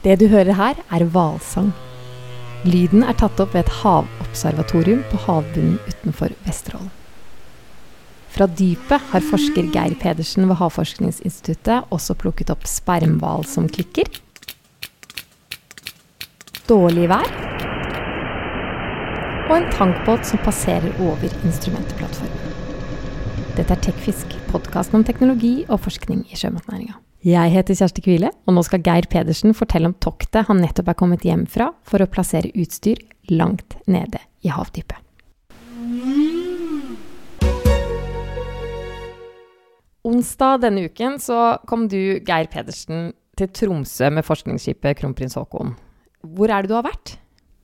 Det du hører her, er hvalsang. Lyden er tatt opp ved et havobservatorium på havbunnen utenfor Vesterålen. Fra dypet har forsker Geir Pedersen ved Havforskningsinstituttet også plukket opp spermhval som klikker, dårlig vær og en tankbåt som passerer over instrumentplattformen. Dette er Tekfisk, podkasten om teknologi og forskning i sjømatnæringa. Jeg heter Kjersti Kvile, og nå skal Geir Pedersen fortelle om toktet han nettopp er kommet hjem fra for å plassere utstyr langt nede i havdypet. Onsdag denne uken så kom du, Geir Pedersen, til Tromsø med forskningsskipet Kronprins Haakon. Hvor er det du har vært?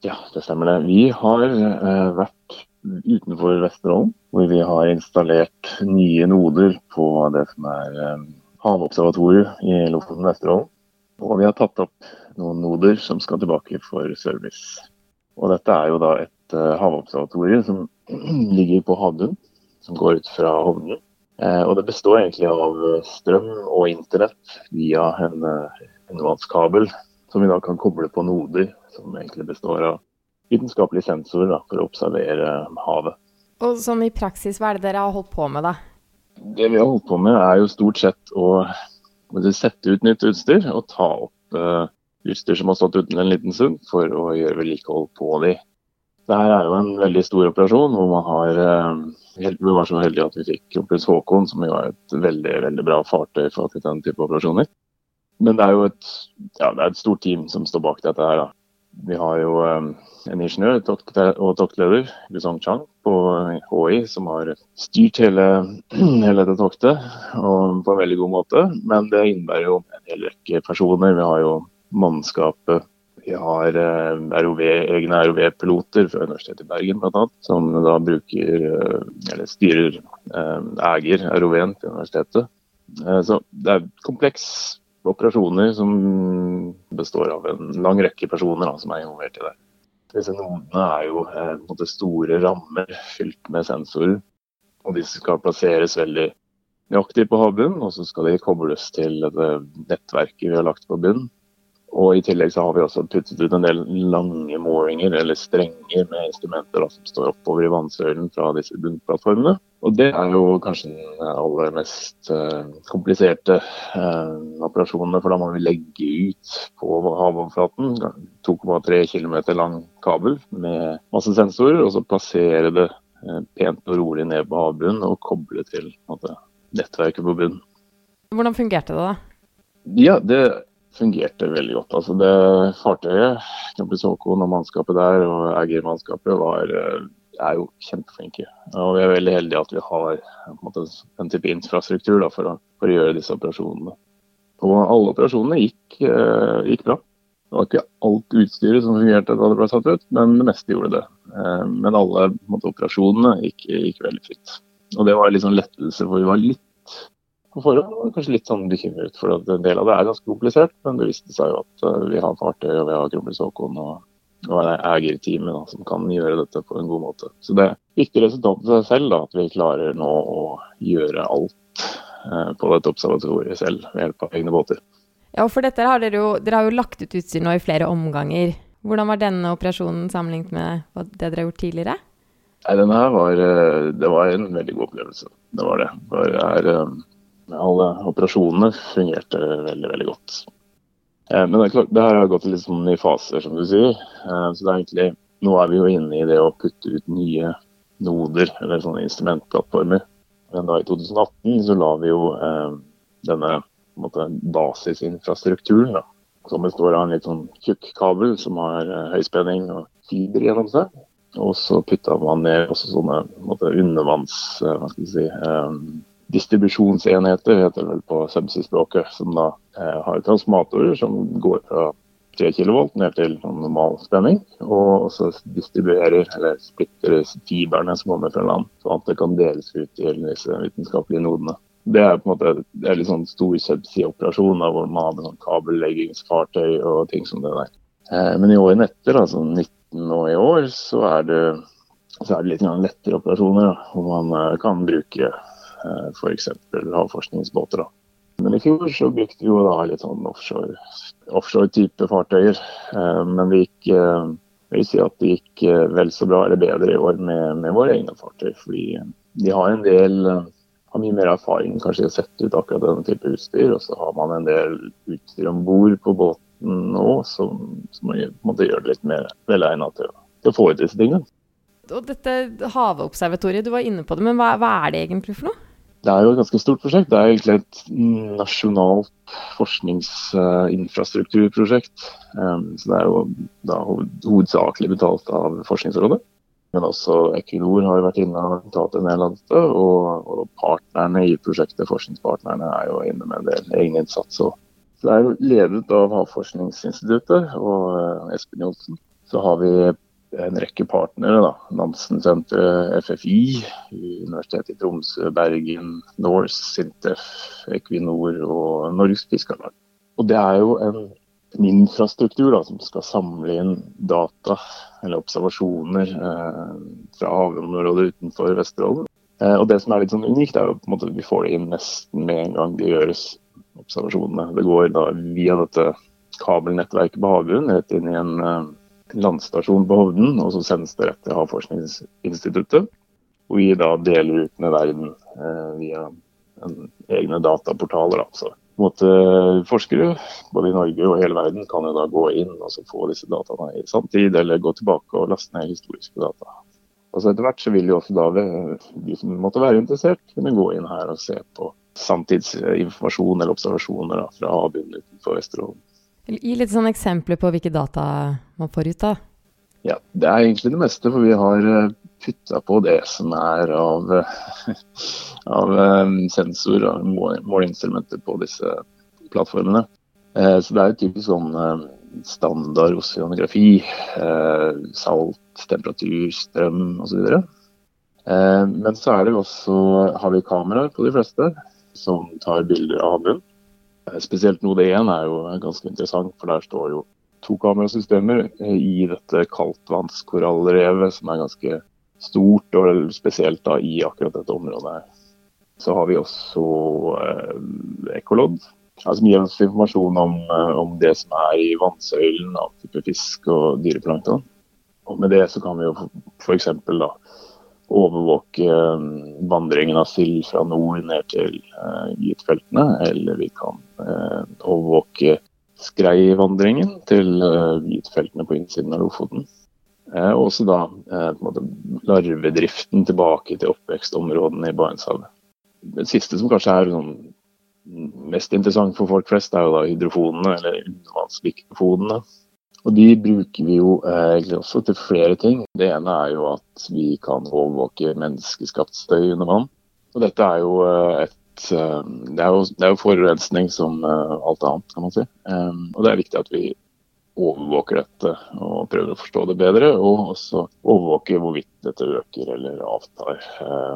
Ja, det stemmer det. Vi har uh, vært utenfor Vesterålen, hvor vi har installert nye noder på det som er eh, havobservatoriet i Lofoten Vesterålen. Og vi har tatt opp noen noder som skal tilbake for service. Og dette er jo da et uh, havobservatorium som ligger på havbunnen, som går ut fra Hovden. Uh, og det består egentlig av strøm og internett via en undervannskabel som vi da kan koble på noder, som egentlig består av vitenskapelige sensorer da, for å observere havet. Og sånn i praksis, hva er det dere har holdt på med da? Det vi har holdt på med er jo stort sett å sette ut nytt utstyr og ta opp uh, utstyr som har stått uten en liten stund, for å gjøre vedlikehold på de. Dette er jo en veldig stor operasjon hvor man har uh, Vi var så heldige at vi fikk Kronprins Haakon, som jo er et veldig veldig bra fartøy for den type operasjoner. Men det er jo et, ja, det er et stort team som står bak dette her. da. Vi har jo um, en ingeniør og toktleder, Guzong Chang, på HI, som har styrt hele, hele dette toktet på en veldig god måte. Men det innebærer jo en hel rekke personer. Vi har jo mannskapet. Vi har uh, ROV, egne ROV-piloter fra Universitetet i Bergen bl.a. Som da bruker, uh, eller styrer, eier ROV-en til universitetet. Så det er kompleks operasjoner som består av en lang rekke personer da, som er involvert i det. Disse nodene er jo eh, store rammer fylt med sensorer. og De skal plasseres veldig nøyaktig på havbunnen, og så skal de kobles til det nettverket vi har lagt på bunnen. Og I tillegg så har vi også puttet ut en del lange mooringer, eller strenger med instrumenter da, som står oppover i vannsøylen fra disse bunnplattformene. Og Det er jo kanskje den aller mest uh, kompliserte uh, operasjonene, for da må vi legge ut på havoverflaten 2,3 km lang kabel med masse sensorer, og så plassere det uh, pent og rolig ned på havbunnen og koble til måte, nettverket på bunnen. Hvordan fungerte det da? Ja, det fungerte veldig godt. Altså det Fartøyet, Campus Håkon og mannskapet der, og Eiger-mannskapet, eh, er jo kjempeflinke. Og vi er veldig heldige at vi har en, måte, en type infrastruktur da, for, å, for, å, gjøre disse operasjonene. Og alle operasjonene gikk, eh, gikk, bra. Det var ikke alt utstyret som fungerte da det ble satt ut, men det meste gjorde det. Eh, men alle måte, operasjonene gikk, gikk, veldig fritt. Og det var litt sånn lettelse, for vi var litt på forhånd kanskje litt sånn bekymret, for at en del av det er ganske komplisert. Men det viste seg jo at uh, vi har fartøy og vi har Kronprins Haakon og, og eierteamet som kan gjøre dette på en god måte. Så det er viktig resultat i seg selv da, at vi klarer nå å gjøre alt eh, på dette observatoriet selv ved hjelp av egne båter. Ja, for dette har dere jo, dere har jo lagt ut utstyr nå i flere omganger. Hvordan var denne operasjonen sammenlignet med det dere har gjort tidligere? Nei, denne her var, eh, det var en veldig god opplevelse. Det var det. For det er, alle operasjonene fungerte veldig, veldig godt. Eh, men det er klart, det her har gått litt sånn i faser, som du sier. Eh, så det er egentlig, nå er vi jo inne i det å putte ut nye noder, eller sånne instrumentplattformer. Men da i 2018 så la vi jo eh, denne måte, basisinfrastrukturen, da, som består av en litt sånn tjukk kabel som har eh, høyspenning og fiber gjennom seg. Og så putta man ned også sånne måte, undervanns... Eh, hva skal vi si, eh, distribusjonsenheter, heter det vel på subsea-språket, som da eh, har transformatorer som går fra 3 kV ned til normal spenning, og så distribuerer eller splitter fiberne som kommer fra land, sånn at det kan deles ut til disse vitenskapelige nodene. Det er på en måte er litt sånn stor subsea-operasjon hvor man hadde sånn kabelleggingsfartøy og ting som det der. Eh, men i årene etter, altså 19 og i år, så er det, så er det litt lettere operasjoner da, hvor man eh, kan bruke f.eks. havforskningsbåter. Da. Men i fjor så brukte vi jo da litt sånn offshore, offshore fartøyer. Eh, men det gikk eh, jeg vil si at det gikk eh, vel så bra eller bedre i år med, med våre egne fartøy. Fordi de har en del har mye mer erfaring kanskje i å sette ut akkurat denne type utstyr. Og så har man en del utstyr om bord på båten nå som, som måtte gjøre det litt mer velegnet til, til å få ut disse tingene. Og dette havobservatoriet, du var inne på det, men hva, hva er det egentlig for noe? Det er jo et ganske stort prosjekt. Det er egentlig et nasjonalt forskningsinfrastrukturprosjekt. Um, så det er jo da hovedsakelig betalt av Forskningsrådet. Men også Equinor har jo vært inne og betalt en del av dette. Og, partnerne i prosjektet, forskningspartnerne, er jo inne med en del egeninnsats. Så det er jo ledet av Havforskningsinstituttet og uh, Espen Johnsen. Så har vi en rekke partnere. da, Nansensenteret, FFI, Universitetet i Tromsø, Bergen, Norse, Sintef, Equinor og Norges Fiskarlag. Og Det er jo en, en infrastruktur da, som skal samle inn data eller observasjoner eh, fra havområdet utenfor Vesterålen. Eh, og Det som er litt sånn unikt, er jo på en måte vi får det inn nesten med en gang det gjøres observasjonene. Det går da via dette kabelnettverket på havbunnen rett inn i en eh, landstasjon på Hovden, og så sendes det rett til Havforskningsinstituttet. Og vi da deler ut med verden eh, via en, egne dataportaler. Da. Så måte, forskere både i Norge og hele verden kan jo da gå inn og få disse dataene i samtid, eller gå tilbake og laste ned historiske data. Og så Etter hvert så vil jo også da de som måtte være interessert, kunne gå inn her og se på samtidsinformasjon eller observasjoner da, fra havbunnen utenfor Vesterålen. Gi litt sånn eksempler på hvilke data man får ut da. Ja, Det er egentlig det meste, for vi har eh, putta på det som er av, av eh, sensor og måleinstrumenter på disse plattformene. Eh, så det er jo typisk sånn standard oseanografi. Salt, temperatur, strøm osv. Men så er det også, har vi kameraer på de fleste som tar bilder av havbunnen. Eh, spesielt Node 1 er jo ganske interessant, for der står jo to kamerasystemer eh, i dette kaldtvannskorallrevet, som er ganske stort, og spesielt da i akkurat dette området. Så har vi også eh, ekkolodd, som gir oss informasjon om, eh, om, det som er i vannsøylen av type fisk og dyreplankton. Og med det så kan vi jo f.eks. da overvåke um, vandringen av sild fra nord ned til uh, gytefeltene. Eller vi kan uh, overvåke skreivandringen til uh, gytefeltene på innsiden av Lofoten. Og også da måte, larvedriften tilbake til oppvekstområdene i Barentshavet. Det siste som kanskje er sånn, mest interessant for folk flest, er jo da hydrofonene, eller undervannsmikrofonene. Og De bruker vi jo eh, egentlig også til flere ting. Det ene er jo at vi kan overvåke menneskeskapt støy under vann. Og dette er jo eh, et eh, det er jo, det er jo forurensning som alt annet, kan man si. Og det er viktig at vi overvåker dette og prøver å forstå det bedre. Og også overvåke hvorvidt dette øker eller avtar.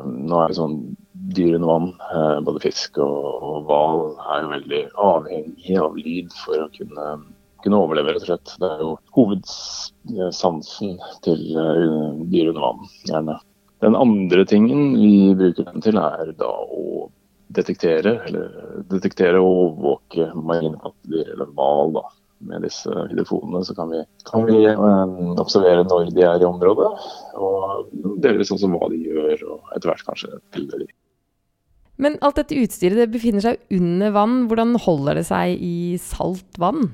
Nå er det sånn dyr under vann, både fisk og hval, er jo veldig avhengig av lyd for å kunne kunne overleve, rett og slett. Det er jo hovedsansen til eh, dyr under vann, gjerne. Den andre tingen vi bruker den til, er da å detektere, eller detektere og overvåke marine pattedyr, eller hval. Med disse hydrofonene så kan vi, kan vi um, observere når de er i området, og delvis også hva de gjør, og etter hvert kanskje bilder de. Men alt dette utstyret det befinner seg under vann. Hvordan holder det seg i salt vann?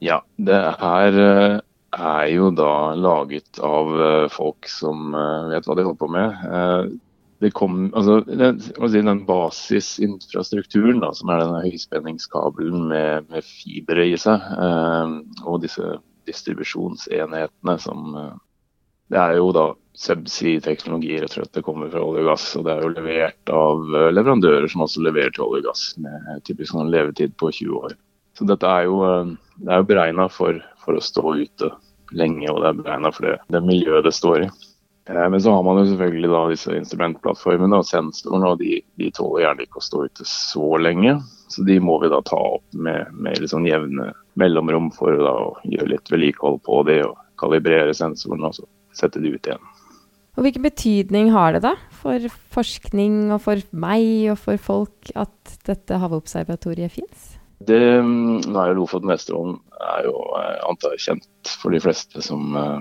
Ja, det her eh, er jo da laget av eh, folk som eh, vet hva de holder på med. Det kom, altså, den, den basisinfrastrukturen, da, som er denne høyspenningskabelen med, med fibre i seg, og disse distribusjonsenhetene som Det er jo da subsea-teknologi, rett og slett. Det kommer fra olje og gass. Og det er jo levert av leverandører som også leverer til olje og gass, med typisk sånn levetid på 20 år. Så dette er jo, eh, det jo beregna for, for, å stå ute lenge, og det er beregna for det, det, miljøet det står i. Eh, men så har man jo selvfølgelig da disse instrumentplattformene og sensorene, og de, de, tåler gjerne ikke å stå ute så lenge. Så de må vi da ta opp med, med sånn jevne mellomrom for da, å gjøre litt vedlikehold på de og kalibrere sensorene og så sette de ut igjen. Og hvilken betydning har det da for forskning og for meg og for folk at dette havobservatoriet fins? Det, nå er jo Lofoten Vesterålen er jo antar antar kjent for de fleste som, eh,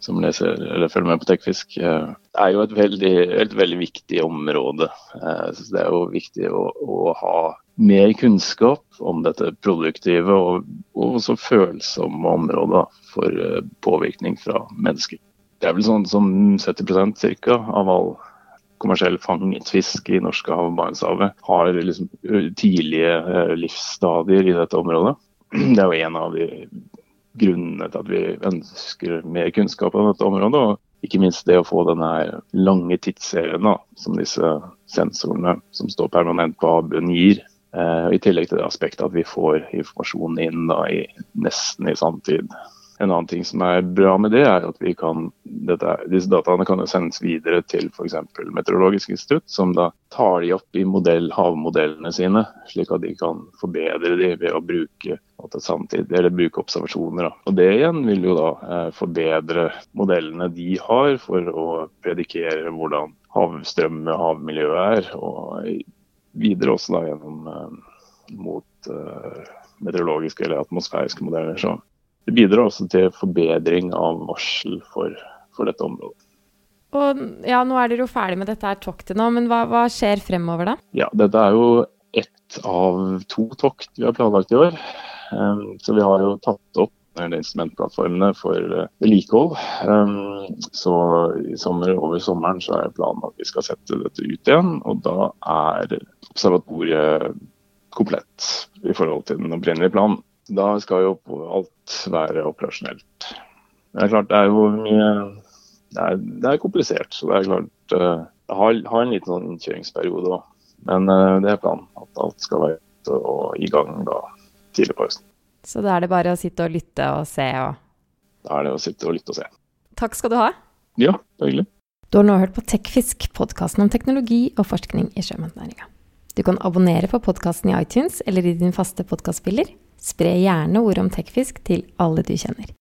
som leser eller følger med på Tekfisk. Eh, det er jo et veldig, et veldig viktig område. Så det er jo viktig å, å ha mer kunnskap om dette produktive og, og så følsomme området for eh, påvirkning fra mennesker. Det er vel sånn som 70% cirka, av all kommersiell fanget fisk i Norskehavet og Barentshavet har liksom tidlige eh, livsstadier i dette området. Det er jo en av de grunnene til at vi ønsker mer kunnskap om dette området. og ikke minst det å få denne lange tidsserien som disse sensorene som står permanent på havbunnen gir. Uh, I tillegg til det aspektet at vi får informasjon inn da, i, nesten i samtid. En annen ting som er bra med det, er at vi kan, dette, disse dataene kan jo sendes videre til f.eks. Meteorologisk institutt, som da tar de opp i modell, havmodellene sine, slik at de kan forbedre de ved å bruke samtidig, eller bruke observasjoner. Da. Og Det igjen vil jo da eh, forbedre modellene de har for å predikere hvordan havstrømmet, havmiljøet er. og videre også da gjennom eh, mot eh, meteorologiske eller atmosfæriske modeller. Så det bidrar også til forbedring av varsel for, for dette området. Og ja, Nå er dere jo ferdig med dette her toktet nå, men hva, hva, skjer fremover da? Ja, Dette er jo ett av to tokt vi har planlagt i år. Um, så vi har jo tatt opp instrumentplattformene for uh, vedlikehold. Um, så i sommer, over sommeren så er planen at vi skal sette dette ut igjen. Og da er observatoriet komplett i forhold til den opprinnelige planen. Da skal jo alt være operasjonelt. Det er klart det er jo mye Det er, det er komplisert. Så det er klart uh, det har, har en liten sånn innkjøringsperiode òg. Men uh, det er planen at alt skal være ute og i gang da tidlig på høsten. Så da er det bare å sitte og lytte og se og Da er det å sitte og lytte og se. Takk skal du ha. Ja, hyggelig. Du har nå hørt på Tekfisk, podkasten om teknologi og forskning i sjømatnæringa. Du kan abonnere på podkasten i iTunes eller i din faste podkastspiller. Spre gjerne ordet om Tekfisk til alle du kjenner.